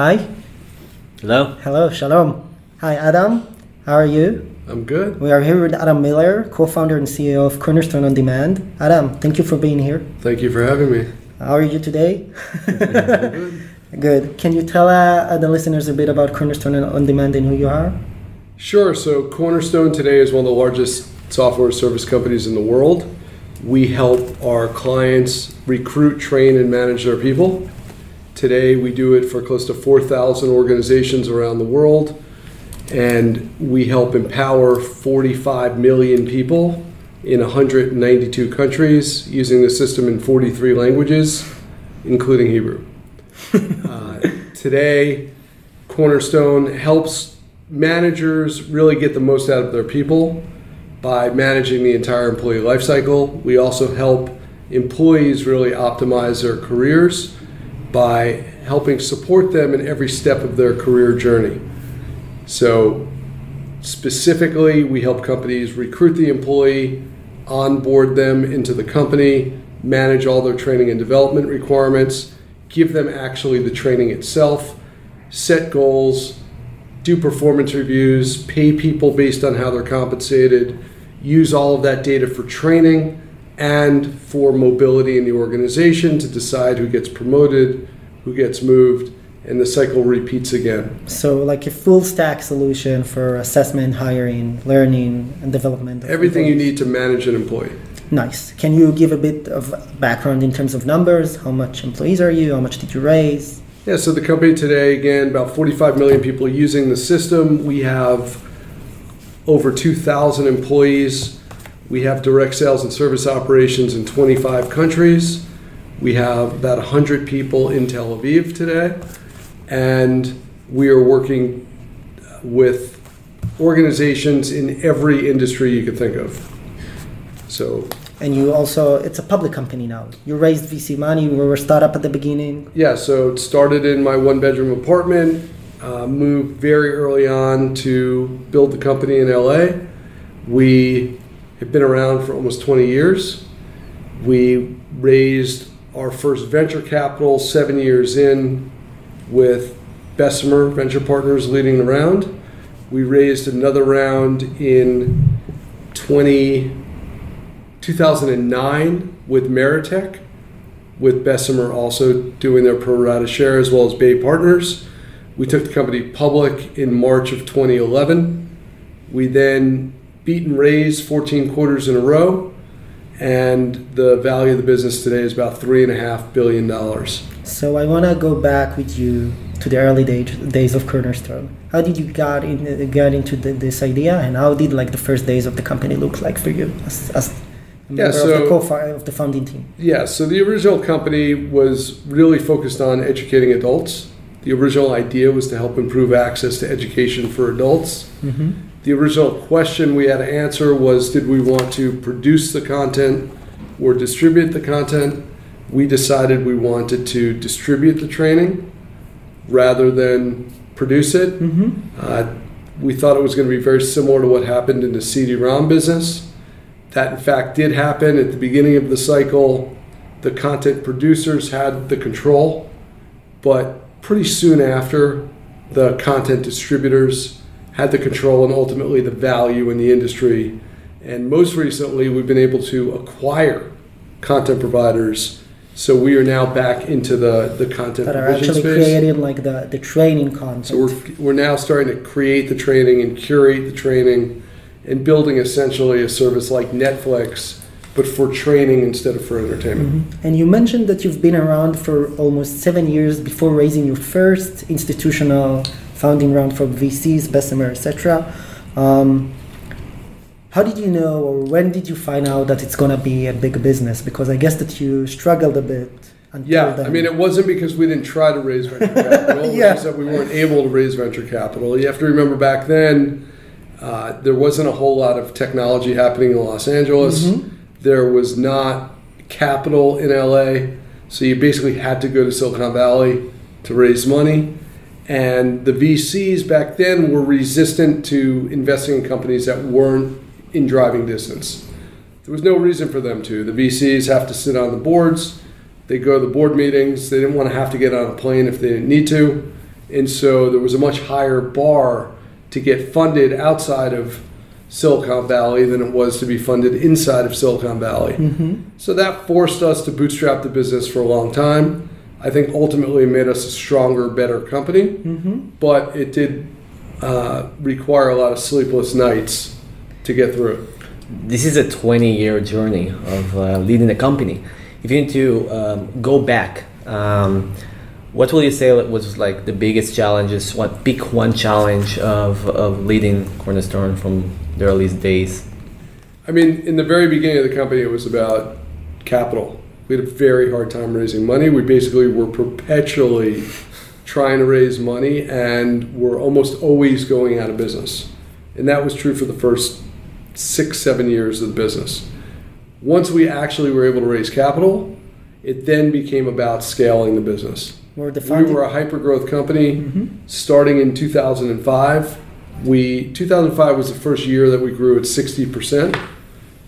Hi. Hello. Hello. Shalom. Hi, Adam. How are you? I'm good. We are here with Adam Miller, co-founder and CEO of Cornerstone OnDemand. Adam, thank you for being here. Thank you for having me. How are you today? good. Good. Can you tell uh, the listeners a bit about Cornerstone OnDemand and who you are? Sure. So, Cornerstone today is one of the largest software service companies in the world. We help our clients recruit, train, and manage their people. Today, we do it for close to 4,000 organizations around the world, and we help empower 45 million people in 192 countries using the system in 43 languages, including Hebrew. uh, today, Cornerstone helps managers really get the most out of their people by managing the entire employee lifecycle. We also help employees really optimize their careers by helping support them in every step of their career journey. So, specifically, we help companies recruit the employee, onboard them into the company, manage all their training and development requirements, give them actually the training itself, set goals, do performance reviews, pay people based on how they're compensated, use all of that data for training and for mobility in the organization to decide who gets promoted, who gets moved, and the cycle repeats again. So, like a full stack solution for assessment, hiring, learning, and development. of Everything you need to manage an employee. Nice. Can you give a bit of background in terms of numbers? How much employees are you? How much did you raise? Yeah, so the company today, again, about 45 million people using the system. We have over 2,000 employees. We have direct sales and service operations in 25 countries. We have about 100 people in Tel Aviv today. And we are working with organizations in every industry you could think of. So, And you also, it's a public company now. You raised VC money. You were a startup at the beginning. Yeah, so it started in my one bedroom apartment, uh, moved very early on to build the company in LA. We have been around for almost 20 years. We raised our first venture capital seven years in with Bessemer Venture Partners leading the round. We raised another round in 20, 2009 with Meritech with Bessemer also doing their pro rata share as well as Bay Partners. We took the company public in March of 2011. We then beat and raised 14 quarters in a row, and the value of the business today is about three and a half billion dollars. So I want to go back with you to the early days, days of Cornerstone. How did you got in, get into the, this idea, and how did like the first days of the company look like for you as, as a Yeah, member of the so- co of the founding team? Yeah, so the original company was really focused on educating adults. The original idea was to help improve access to education for adults. Mm-hmm. The original question we had to answer was did we want to produce the content or distribute the content? We decided we wanted to distribute the training rather than produce it. Mm-hmm. Uh, we thought it was going to be very similar to what happened in the CD-ROM business. That, in fact, did happen at the beginning of the cycle. The content producers had the control, but pretty soon after, the content distributors had the control and ultimately the value in the industry. And most recently, we've been able to acquire content providers. So we are now back into the, the content That are actually space. creating like the, the training content. So we're, we're now starting to create the training and curate the training and building essentially a service like Netflix, but for training instead of for entertainment. Mhm. And you mentioned that you've been around for almost seven years before raising your first institutional founding round from VCs, Bessemer, etc. Um, how did you know, or when did you find out that it's gonna be a big business? Because I guess that you struggled a bit. Until Yeah, then. I mean, it wasn't because we didn't try to raise venture capital. It was that we weren't able to raise venture capital. You have to remember back then, uh, there wasn't a whole lot of technology happening in Los Angeles. Mm-hmm. There was not capital in LA, so you basically had to go to Silicon Valley to raise money. And the VCs back then were resistant to investing in companies that weren't in driving distance. There was no reason for them to. The VCs have to sit on the boards. They go to the board meetings. They didn't want to have to get on a plane if they didn't need to. And so there was a much higher bar to get funded outside of Silicon Valley than it was to be funded inside of Silicon Valley. Mm-hmm. So that forced us to bootstrap the business for a long time. I think ultimately made us a stronger, better company, but it did uh, require a lot of sleepless nights to get through this is a 20 year journey of uh, leading a company. If you need to um, go back, um, what will you say was like the biggest challenges? What pick one challenge of, of leading Cornerstone from the earliest days? I mean, in the very beginning of the company, it was about capital. We had a very hard time raising money. We basically were perpetually trying to raise money and were almost always going out of business. And that was true for the first six, seven years of the business. Once we actually were able to raise capital, it then became about scaling the business. Were We were a hyper growth company starting in 2005. We 2005 was the first year that we grew at 60%,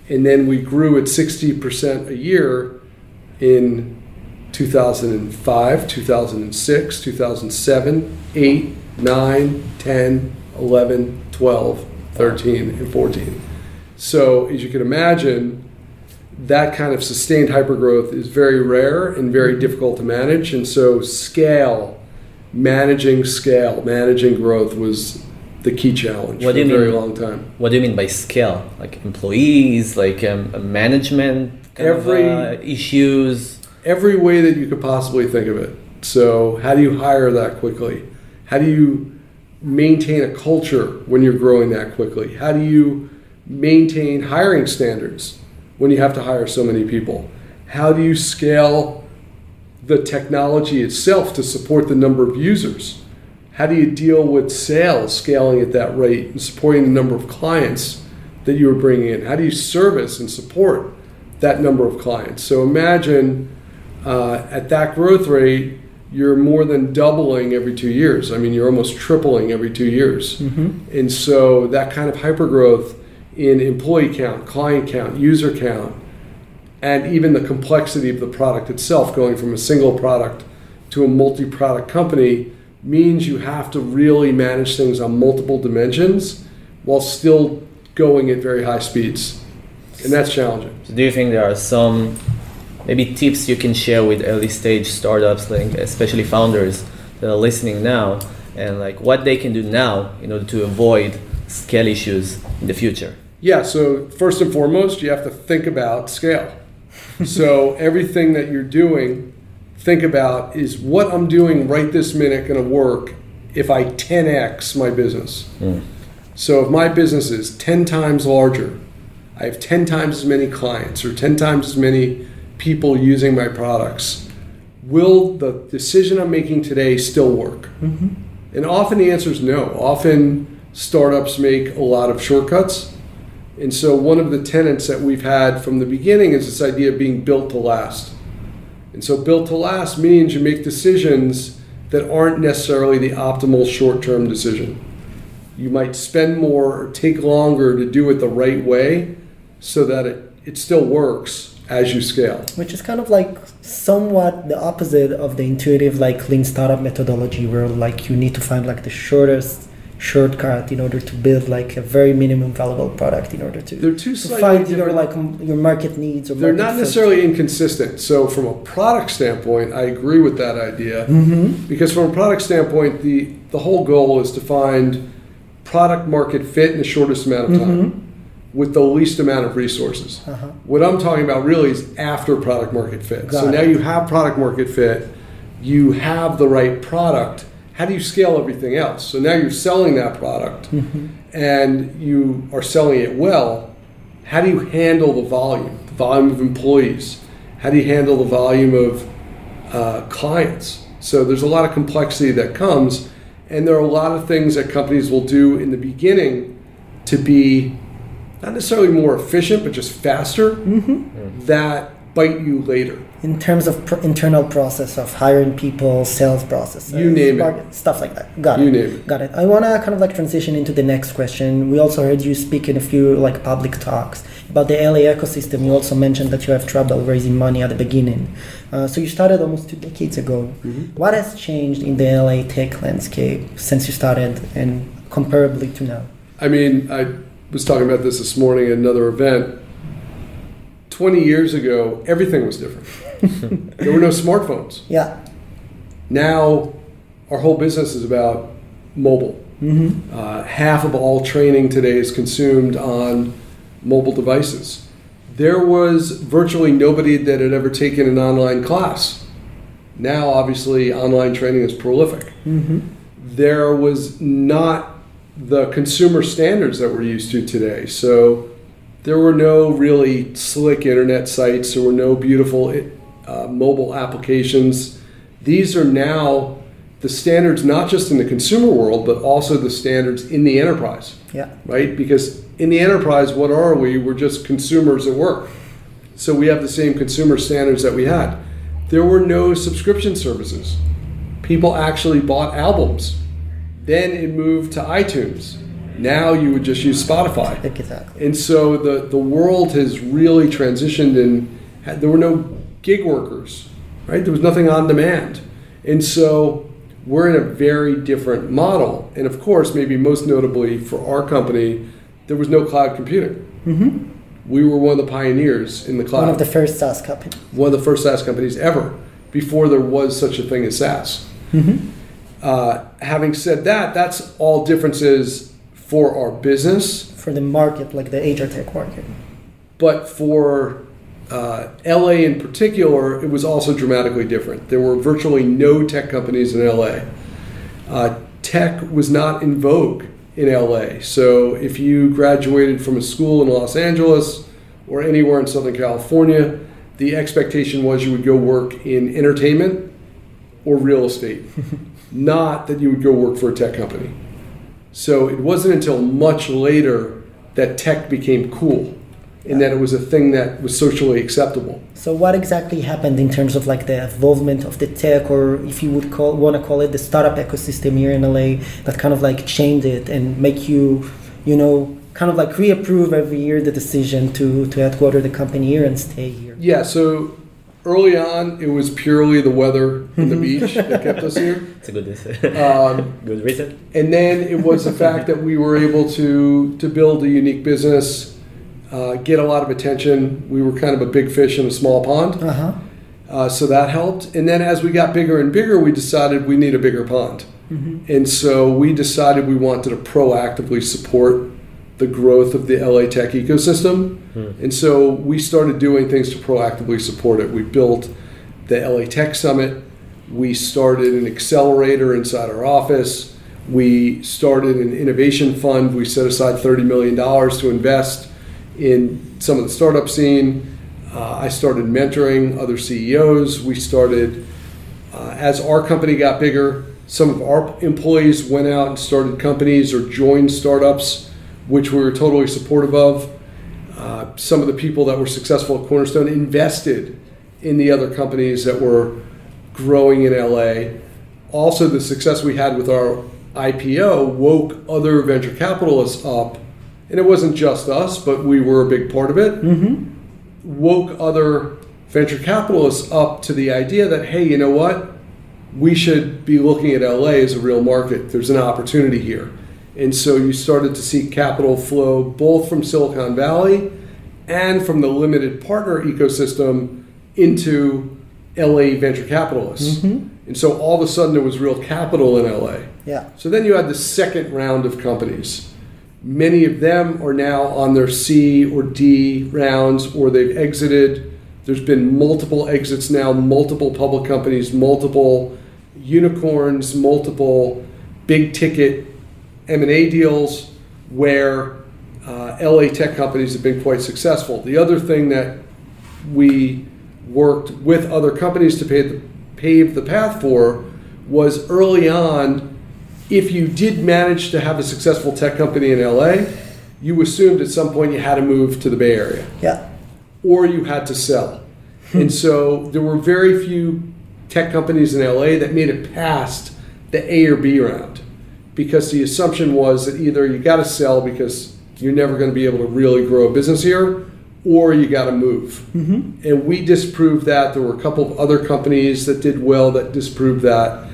and then we grew at 60% a year in 2005, 2006, 2007, 8, 9, 10, 11, 12, 13, and 14. So, as you can imagine, that kind of sustained hypergrowth is very rare and very difficult to manage. And so, scale, managing scale, managing growth was the key challenge What for a very mean? long time. What do you mean by scale? Like employees, like um, management, kind of, Every- uh, issues. Every way that you could possibly think of it. So, how do you hire that quickly? How do you maintain a culture when you're growing that quickly? How do you maintain hiring standards when you have to hire so many people? How do you scale the technology itself to support the number of users? How do you deal with sales scaling at that rate and supporting the number of clients that you are bringing in? How do you service and support that number of clients? So imagine uh, at that growth rate, you're more than doubling every two years. I mean, you're almost tripling every two years. And so that kind of hypergrowth in employee count, client count, user count, and even the complexity of the product itself, going from a single product to a multi product company, means you have to really manage things on multiple dimensions while still going at very high speeds. And that's challenging. So do you think there are some maybe tips you can share with early stage startups, like especially founders that are listening now, and like what they can do now in order to avoid scale issues in the future? Yeah, so first and foremost, you have to think about scale. so everything that you're doing, think about is what I'm doing right this minute going to work if I 10x my business. Hmm. So if my business is 10 times larger, I have 10 times as many clients or 10 times as many people using my products, will the decision I'm making today still work? Mm-hmm. And often the answer is no. Often startups make a lot of shortcuts. And so one of the tenets that we've had from the beginning is this idea of being built to last. And so built to last means you make decisions that aren't necessarily the optimal short-term decision. You might spend more or take longer to do it the right way so that it, it still works as you scale. which is kind of like somewhat the opposite of the intuitive like lean startup methodology where like you need to find like the shortest shortcut in order to build like a very minimum valuable product in order to, They're two to find your like your market needs or They're not fit. necessarily inconsistent. So, from a product standpoint, I agree with that idea. Mm-hmm. Because, from a product standpoint, the, the whole goal is to find product market fit in the shortest amount of time with the least amount of resources. Uh-huh. What I'm talking about really is after product market fit. so, Got now you have product market fit, you have the right product. How do you scale everything else? So, now you're selling that product Mm-hmm. and you are selling it well how do you handle the volume, the volume of employees? How do you handle the volume of uh, clients? So there's a lot of complexity that comes, and there are a lot of things that companies will do in the beginning to be not necessarily more efficient, but just faster that bite you later. in terms of pr- internal process of hiring people, sales process, You name it. stuff like that. Got You it. name it. Got it. I want to kind of like transition into the next question. We also heard you speak in a few like public talks about the LA ecosystem. You also mentioned that you have trouble raising money at the beginning. Uh, so you started almost two decades ago. Mm-hmm. What has changed in the LA tech landscape since you started and comparably to now? I mean, I was talking about this this morning at another event. 20 years ago, everything was different. there were no smartphones. Yeah. Now, our whole business is about mobile. Uh, half of all training today is consumed on mobile devices. There was virtually nobody that had ever taken an online class. Now, obviously, online training is prolific. There was not the consumer standards that we're used to today. So, there were no really slick internet sites, there were no beautiful uh, mobile applications. These are now the standards, not just in the consumer world, but also the standards in the enterprise Yeah. right? Because in the enterprise, what are we? We're just consumers at work. So we have the same consumer standards that we had. There were no subscription services. People actually bought albums. Then it moved to iTunes. Now you would just use Spotify. Exactly. And so the, the world has really transitioned and had, there were no gig workers, right? There was nothing on demand. And so we're in a very different model. And of course, maybe most notably for our company, there was no cloud computing. Mm-hmm. We were one of the pioneers in the cloud One of the first SaaS companies. one of the first SaaS companies ever before there was such a thing as SaaS. Mm-hmm. Uh, having said that, that's all differences for our business. For the market, like the HR tech market. But for uh, LA in particular, it was also dramatically different. There were virtually no tech companies in LA. Uh, tech was not in vogue in LA. So if you graduated from a school in Los Angeles or anywhere in Southern California, the expectation was you would go work in entertainment or real estate, not that you would go work for a tech company. So it wasn't until much later that tech became cool and that it was a thing that was socially acceptable. So what exactly happened in terms of like the involvement of the tech, or if you would call want to call it the startup ecosystem here in LA, that kind of like changed it and make you, you know, kind of like reapprove every year the decision to to headquarter the company here and stay here. Yeah, so early on, it was purely the weather and the beach that kept us here. It's a good, Um, good reason. and then it was the fact that we were able to to build a unique business, uh, get a lot of attention. We were kind of a big fish in a small pond, Uh huh. uh, so that helped. And then as we got bigger and bigger, we decided we need a bigger pond, and so we decided we wanted to proactively support the growth of the LA tech ecosystem. And so we started doing things to proactively support it. We built the LA Tech Summit. We started an accelerator inside our office. We started an innovation fund. We set aside $30 million to invest in some of the startup scene. Uh, I started mentoring other CEOs. We started, uh, as our company got bigger, some of our employees went out and started companies or joined startups, which we were totally supportive of. Uh, some of the people that were successful at Cornerstone invested in the other companies that were growing in LA. Also, the success we had with our IPO woke other venture capitalists up, and it wasn't just us, but we were a big part of it. Woke other venture capitalists up to the idea that, hey, you know what? We should be looking at LA as a real market. There's an opportunity here. And so you started to see capital flow both from Silicon Valley and from the limited partner ecosystem into LA venture capitalists. Mm-hmm. And so all of a sudden there was real capital in LA. Yeah. So then you had the second round of companies. Many of them are now on their C or D rounds or they've exited. There's been multiple exits now, multiple public companies, multiple unicorns, multiple big ticket M&A deals where uh, LA tech companies have been quite successful. The other thing that we worked with other companies to pave the, pave the path for was early on, if you did manage to have a successful tech company in LA, you assumed at some point you had to move to the Bay Area Yeah. or you had to sell. and so there were very few tech companies in LA that made it past the A or B round because the assumption was that either you got to sell because you're never going to be able to really grow a business here or you got to move. And we disproved that. There were a couple of other companies that did well that disproved that.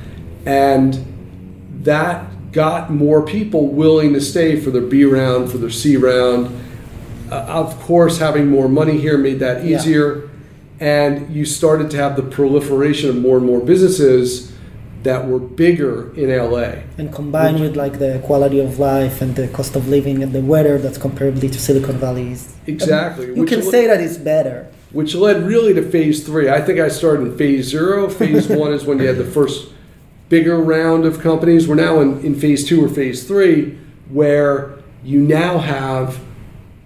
And that got more people willing to stay for their B round, for their C round. Uh, of course, having more money here made that Yeah. easier. And you started to have the proliferation of more and more businesses that were bigger in LA. And combined with like the quality of life and the cost of living and the weather that's comparably to Silicon Valley is Exactly. You Which can le- say that it's better. which led really to phase three. I think I started in phase zero. Phase one is when you had the first bigger round of companies. We're now in, in phase two or phase three, where you now have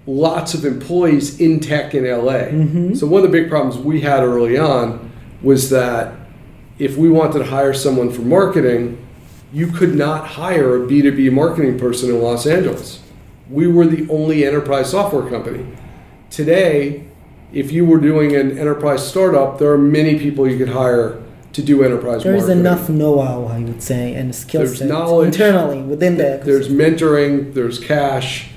lots of employees in tech in LA. Mm-hmm. So one of the big problems we had early on was that if we wanted to hire someone for marketing, you could not hire a B2B marketing person in Los Angeles. We were the only enterprise software company. Today, if you were doing an enterprise startup, there are many people you could hire to do enterprise There is enough know-how, I would say, and skill set internally within the There's mentoring, there's cash,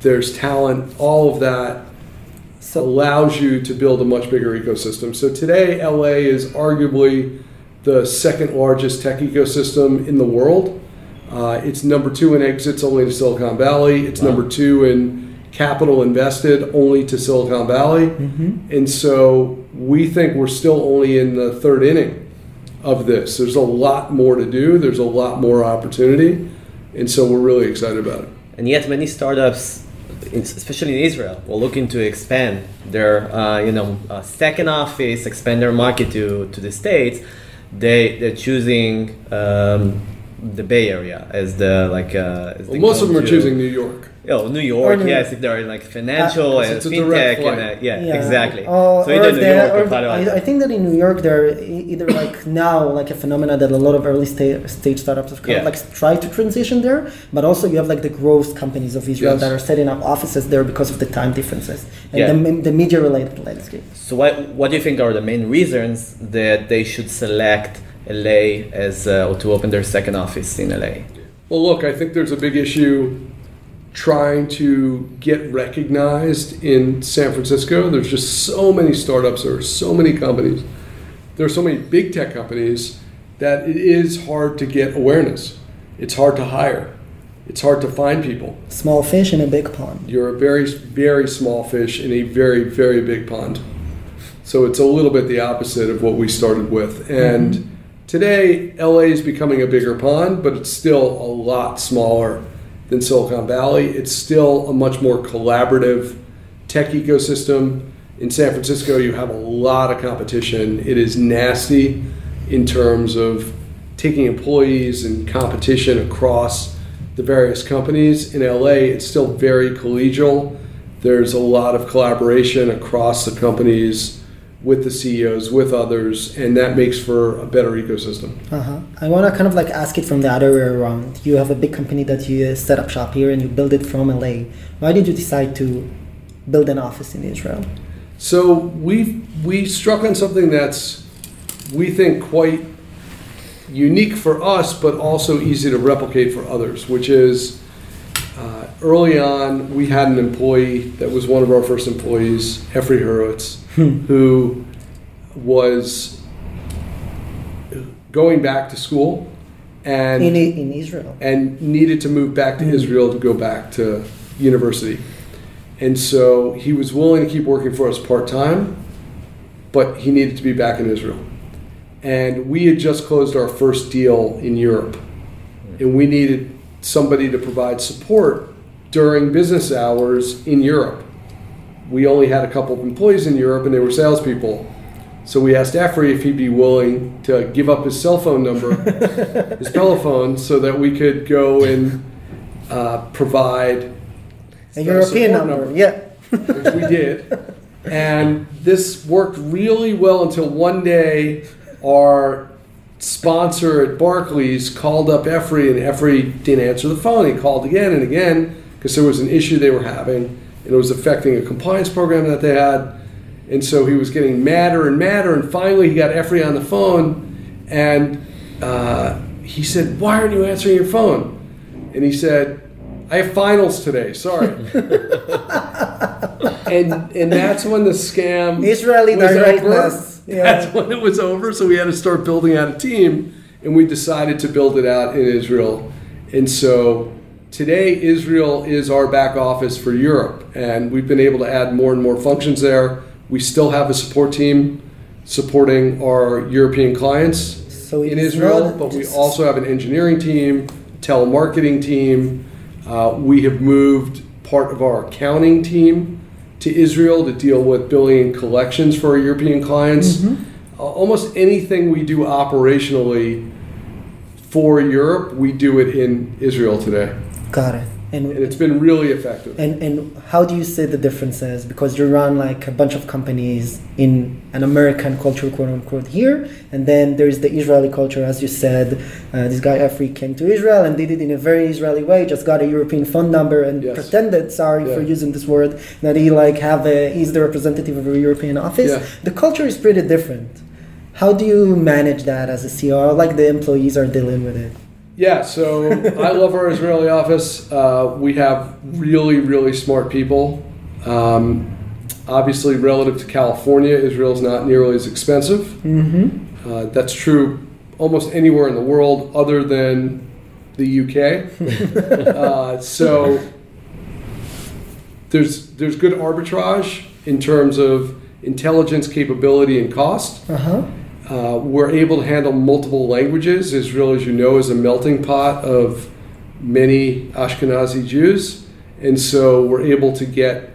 there's talent, all of that So allows you to build a much bigger ecosystem. So today, LA is arguably the second largest tech ecosystem in the world. Uh, it's number two in exits only to Silicon Valley. It's number two in capital invested only to Silicon Valley. And so we think we're still only in the third inning of this. There's a lot more to do, there's a lot more opportunity. And so we're really excited about it. And yet, many startups, especially in Israel, were looking to expand their, uh, you know, uh, second office, expand their market to, to the states. They they're choosing um, the Bay Area as the like. Uh, as the Well, most of them are go-to- choosing New York. Oh, New York, New- yes, if they're in like financial Uh, and it's a direct fintech, and flight. uh, yeah, exactly. Or, so or either New York or or Palo Alto. I, I think that in New York, they're either like now like a phenomenon that a lot of early sta- stage startups have kind Yeah. of like try to transition there, but also you have like the growth companies of Israel Yes. that are setting up offices there because of the time differences and Yeah. the, the media related landscape. So what, what do you think are the main reasons that they should select LA as uh, or to open their second office in LA? Well, look, I think there's a big issue trying to get recognized in San Francisco. There's just so many startups, there are so many companies, there are so many big tech companies that it is hard to get awareness. It's hard to hire, it's hard to find people. Small fish in a big pond. You're a very, very small fish in a very, very big pond. So it's a little bit the opposite of what we started with. And mm-hmm. today, LA is becoming a bigger pond, but it's still a lot smaller than Silicon Valley. It's still a much more collaborative tech ecosystem. In San Francisco, you have a lot of competition. It is nasty in terms of taking employees and competition across the various companies. In LA, it's still very collegial. There's a lot of collaboration across the companies with the CEOs, with others, and that makes for a better ecosystem. Uh-huh. I want to kind of like ask it from the other way around. You have a big company that you uh, set up shop here and you build it from LA. Why did you decide to build an office in Israel? So we we struck on something that's we think quite unique for us, but also easy to replicate for others, which is early on we had an employee that was one of our first employees, Efri Hurwitz, hmm. who was going back to school and In, in Israel. and needed to move back to hmm. Israel to go back to university. And so he was willing to keep working for us part time, but he needed to be back in Israel. And we had just closed our first deal in Europe, hmm. and we needed somebody to provide support during business hours in Europe. We only had a couple of employees in Europe, and they were salespeople. So we asked Efri if he'd be willing to give up his cell phone number, his telephone, so that we could go and uh, provide A European support number, yeah. which we did. And this worked really well until one day our sponsor at Barclays called up Efri, and Efri didn't answer the phone. He called again and again because there was an issue they were having, and it was affecting a compliance program that they had. And so he was getting madder and madder, and finally he got Efri on the phone, and uh, he said, "Why aren't you answering your phone?" And he said, "I have finals today. Sorry." and and that's when the scam Israeli was directness. Yeah. That's when it was over. So we had to start building out a team, and we decided to build it out in Israel. And so today, Israel is our back office for Europe, and we've been able to add more and more functions there. We still have a support team supporting our European clients So in Israel, but we also have an engineering team, telemarketing team. Uh, we have moved part of our accounting team to Israel to deal with billing and collections for our European clients. Mm-hmm. Uh, almost anything we do operationally for Europe, we do it in Israel today. Got it. And And it's been really effective. And and how do you say the differences? Because you run like a bunch of companies in an American culture, quote unquote, here, and then there is the Israeli culture, as you said. Uh, this guy Afri came to Israel and did it in a very Israeli way. Just got a European phone number and Yes. pretended, sorry for using this word, that he like have a he's the representative of a European office. Yeah. The culture is pretty different. How do you manage that as a CEO? Like the employees are dealing with it. Yeah, so I love our Israeli office. Uh, we have really, really smart people. Um, obviously, relative to California, Israel's not nearly as expensive. Mm-hmm. Uh, that's true almost anywhere in the world other than the UK. uh, so there's there's good arbitrage in terms of intelligence, capability, and cost. Uh huh. Uh, we're able to handle multiple languages. Israel, as you know, is a melting pot of many Ashkenazi Jews, and so we're able to get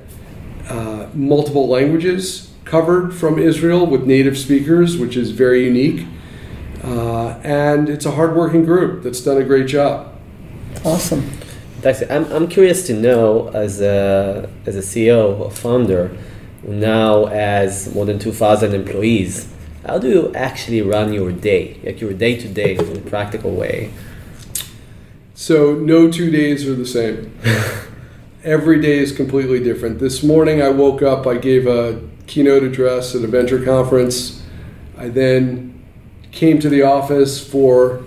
uh, multiple languages covered from Israel with native speakers, which is very unique. Uh, and it's a hardworking group that's done a great job. Awesome. Fantastic. I'm, I'm curious to know, as a, as a CEO or founder, now as more than 2,000 employees, how do you actually run your day, like your day to day in a practical way? So no two days are the same. Every day is completely different. This morning I woke up, I gave a keynote address at a venture conference. I then came to the office for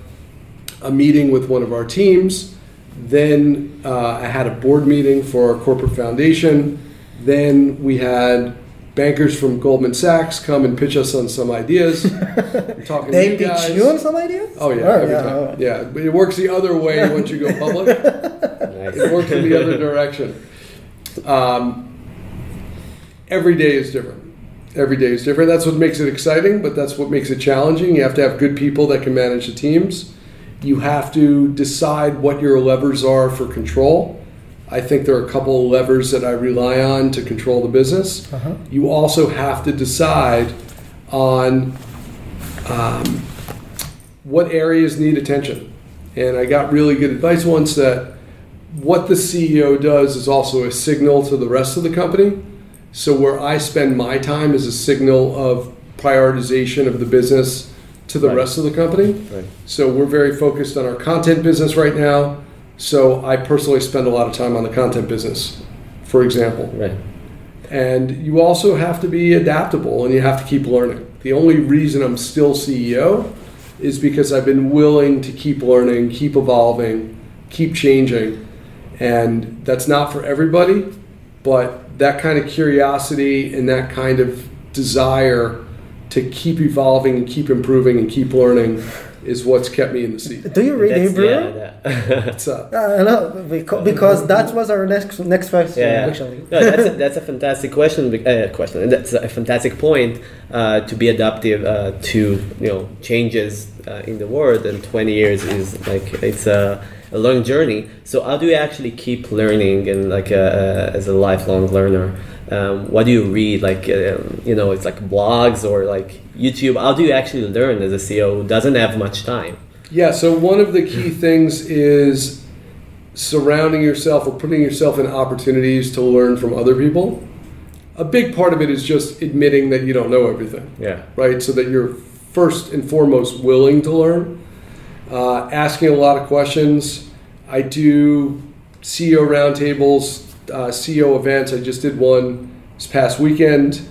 a meeting with one of our teams. Then uh, I had a board meeting for our corporate foundation. Then we had bankers from Goldman Sachs come and pitch us on some ideas. I'm talking to They you pitch guys. you on some ideas? Oh yeah, Oh, every yeah, time. oh. Yeah, but it works the other way once you go public. Nice. it works in the other direction. Um, every day is different. Every day is different. That's what makes it exciting, but that's what makes it challenging. You have to have good people that can manage the teams. You have to decide what your levers are for control. I think there are a couple of levers that I rely on to control the business. Uh-huh. You also have to decide on um, what areas need attention. And I got really good advice once that what the CEO does is also a signal to the rest of the company. So where I spend my time is a signal of prioritization of the business to the Right. rest of the company. Right. So we're very focused on our content business right now. So I personally spend a lot of time on the content business, for example. Right. And you also have to be adaptable and you have to keep learning. The only reason I'm still CEO is because I've been willing to keep learning, keep evolving, keep changing. And that's not for everybody, but that kind of curiosity and that kind of desire to keep evolving and keep improving and keep learning is what's kept me in the seat. Do you read That's- Hebrew? yeah, that- What's up? Uh, no, because, because that was our next next question yeah, yeah. actually. No, that's a, that's a fantastic question. Uh, question. And That's a fantastic point uh, to be adaptive uh, to you know changes uh, in the world. And twenty years is like it's a, a long journey. So how do you actually keep learning and like uh, uh, as a lifelong learner? Um, what do you read? Like um, you know, it's like blogs or like YouTube. How do you actually learn as a CEO who doesn't have much time? Yeah, so one of the key things is surrounding yourself or putting yourself in opportunities to learn from other people. A big part of it is just admitting that you don't know everything, Yeah. right? So that you're first and foremost willing to learn, uh, asking a lot of questions. I do CEO roundtables, uh, CEO events. I just did one this past weekend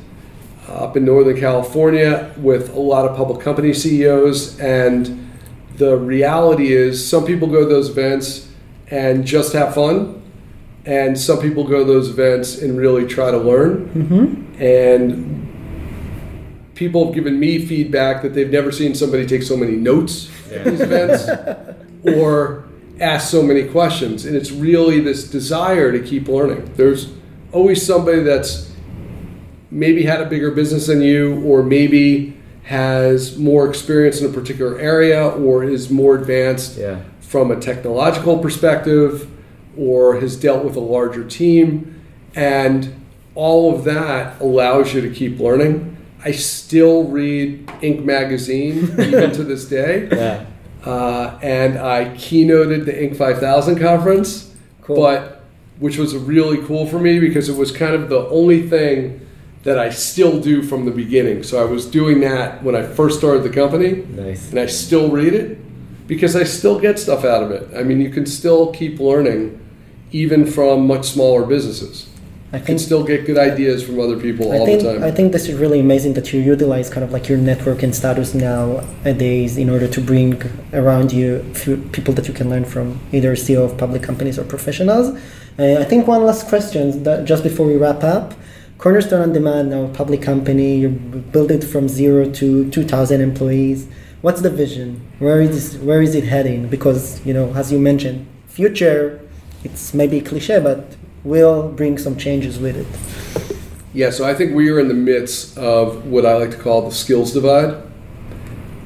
up in Northern California with a lot of public company CEOs. And the reality is, some people go to those events and just have fun, and some people go to those events and really try to learn. And people have given me feedback that they've never seen somebody take so many notes at these events or ask so many questions. And it's really this desire to keep learning. There's always somebody that's maybe had a bigger business than you, or maybe has more experience in a particular area, or is more advanced Yeah. from a technological perspective, or has dealt with a larger team. And all of that allows you to keep learning. I still read Inc. magazine even to this day. Yeah. Uh, and I keynoted the Inc. 5000 conference, Cool. but which was really cool for me because it was kind of the only thing that I still do from the beginning. So I was doing that when I first started the company, Nice. and I still read it because I still get stuff out of it. I mean, you can still keep learning even from much smaller businesses. I You can still get good ideas from other people I all think the time. I think this is really amazing that you utilize kind of like your network and status nowadays in order to bring around you people that you can learn from, either CEO of public companies or professionals. Uh, I think one last question that just before we wrap up. Cornerstone OnDemand, now a public company, you build it from zero to 2,000 employees. What's the vision? Where is this, where is it heading? Because you know, as you mentioned, future, it's maybe cliche, but will bring some changes with it. Yeah, so I think we are in the midst of what I like to call the skills divide.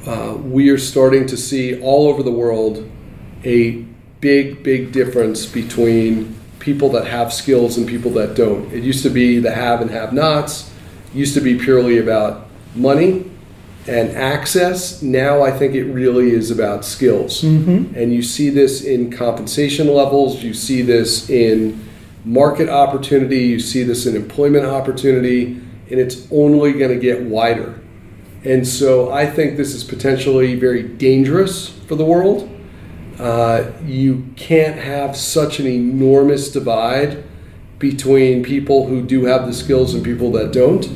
Uh, we are starting to see all over the world a big, big difference between people that have skills and people that don't. It used to be the have and have nots, used to be purely about money and access. Now I think it really is about skills. And you see this in compensation levels, you see this in market opportunity, you see this in employment opportunity, and it's only going to get wider. And so I think this is potentially very dangerous for the world. Uh, you can't have such an enormous divide between people who do have the skills and people that don't.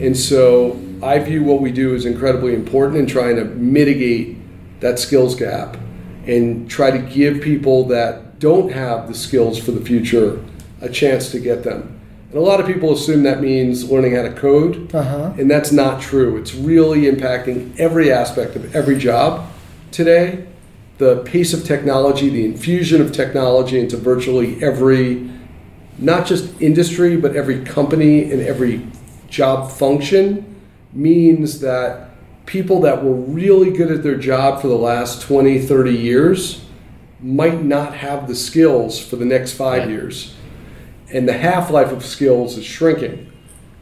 And so I view what we do as incredibly important in trying to mitigate that skills gap and try to give people that don't have the skills for the future a chance to get them. And a lot of people assume that means learning how to code, Uh-huh. and that's not true. It's really impacting every aspect of every job today. The pace of technology, the infusion of technology into virtually every, not just industry, but every company and every job function means that people that were really good at their job for the last 20, 30 years might not have the skills for the next five years. And the half life of skills is shrinking.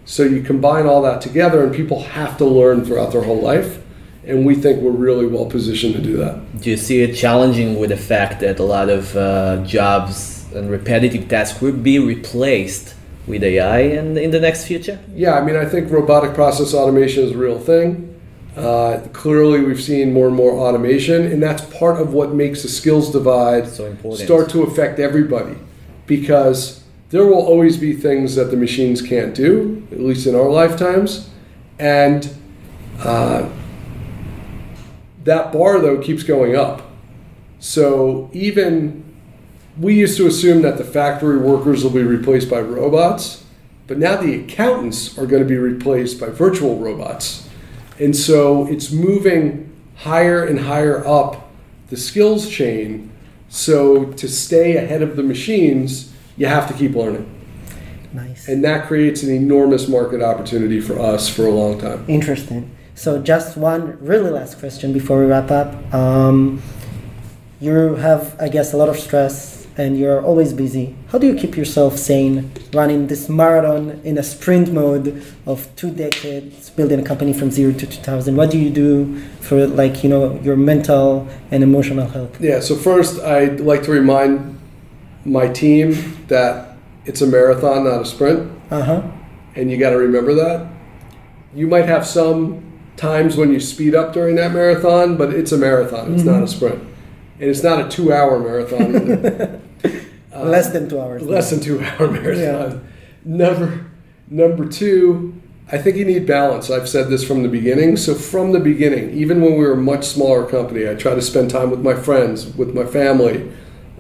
So you combine all that together, and people have to learn throughout their whole life. And we think we're really well positioned to do that. Do you see it challenging with the fact that a lot of uh, jobs and repetitive tasks will be replaced with AI and in the next future? Yeah, I mean, I think robotic process automation is a real thing. Uh, clearly, we've seen more and more automation, and that's part of what makes the skills divide So start to affect everybody because there will always be things that the machines can't do, at least in our lifetimes. And uh, that bar, though, keeps going up. So even we used to assume that the factory workers will be replaced by robots, but now the accountants are going to be replaced by virtual robots. And so it's moving higher and higher up the skills chain. So to stay ahead of the machines, you have to keep learning. Nice. And that creates an enormous market opportunity for us for a long time. Interesting. So, just one really last question before we wrap up. Um, you have, I guess, a lot of stress and you're always busy. How do you keep yourself sane running this marathon in a sprint mode of two decades, building a company from zero to 2000? What do you do for, like, you know, your mental and emotional health? Yeah, so first, I'd like to remind my team that it's a marathon, not a sprint, Uh huh. and you got to remember that. You might have some times when you speed up during that marathon, but it's a marathon. It's not a sprint, and it's not a two-hour marathon. either. Less than two hours. less than two hour marathon. Number number two, I think you need balance. I've said this from the beginning. So from the beginning, even when we were a much smaller company, I try to spend time with my friends, with my family.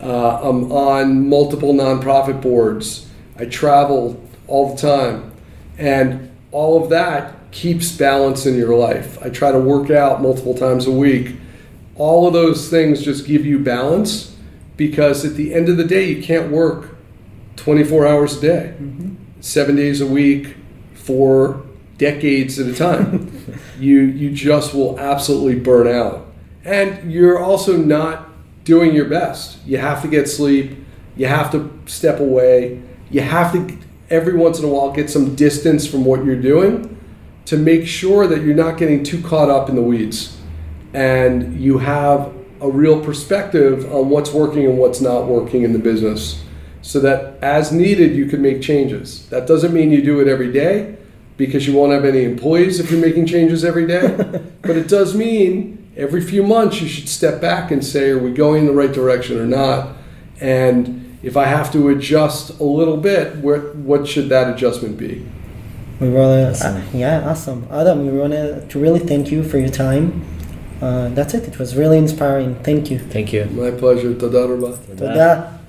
Uh, I'm on multiple nonprofit boards. I travel all the time, and all of that keeps balance in your life. I try to work out multiple times a week. All of those things just give you balance because at the end of the day, you can't work 24 hours a day, seven days a week, for decades at a time. you you just will absolutely burn out, and you're also not doing your best. You have to get sleep. You have to step away. You have to every once in a while get some distance from what you're doing to make sure that you're not getting too caught up in the weeds and you have a real perspective on what's working and what's not working in the business so that as needed you can make changes that doesn't mean you do it every day because you won't have any employees if you're making changes every day but it does mean every few months you should step back and say are we going in the right direction or not and if i have to adjust a little bit where, what should that adjustment be We want to, yeah, awesome. Adam, we want to really thank you for your time. Uh, that's it. It was really inspiring. Thank you. Thank you. my pleasure Toda rabah. Toda.